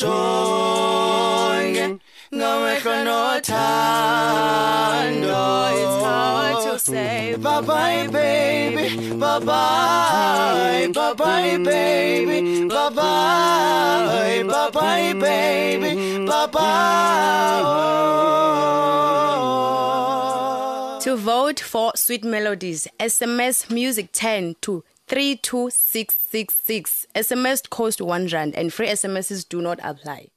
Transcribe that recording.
Jonge ngamehlo nothando say. Bye bye, baby. Bye bye. Bye bye, baby. Bye bye. Bye bye, baby. Bye bye. To vote for Sweet Melodies, SMS Music 10 to 32666. SMS cost 1 rand and free SMSs do not apply.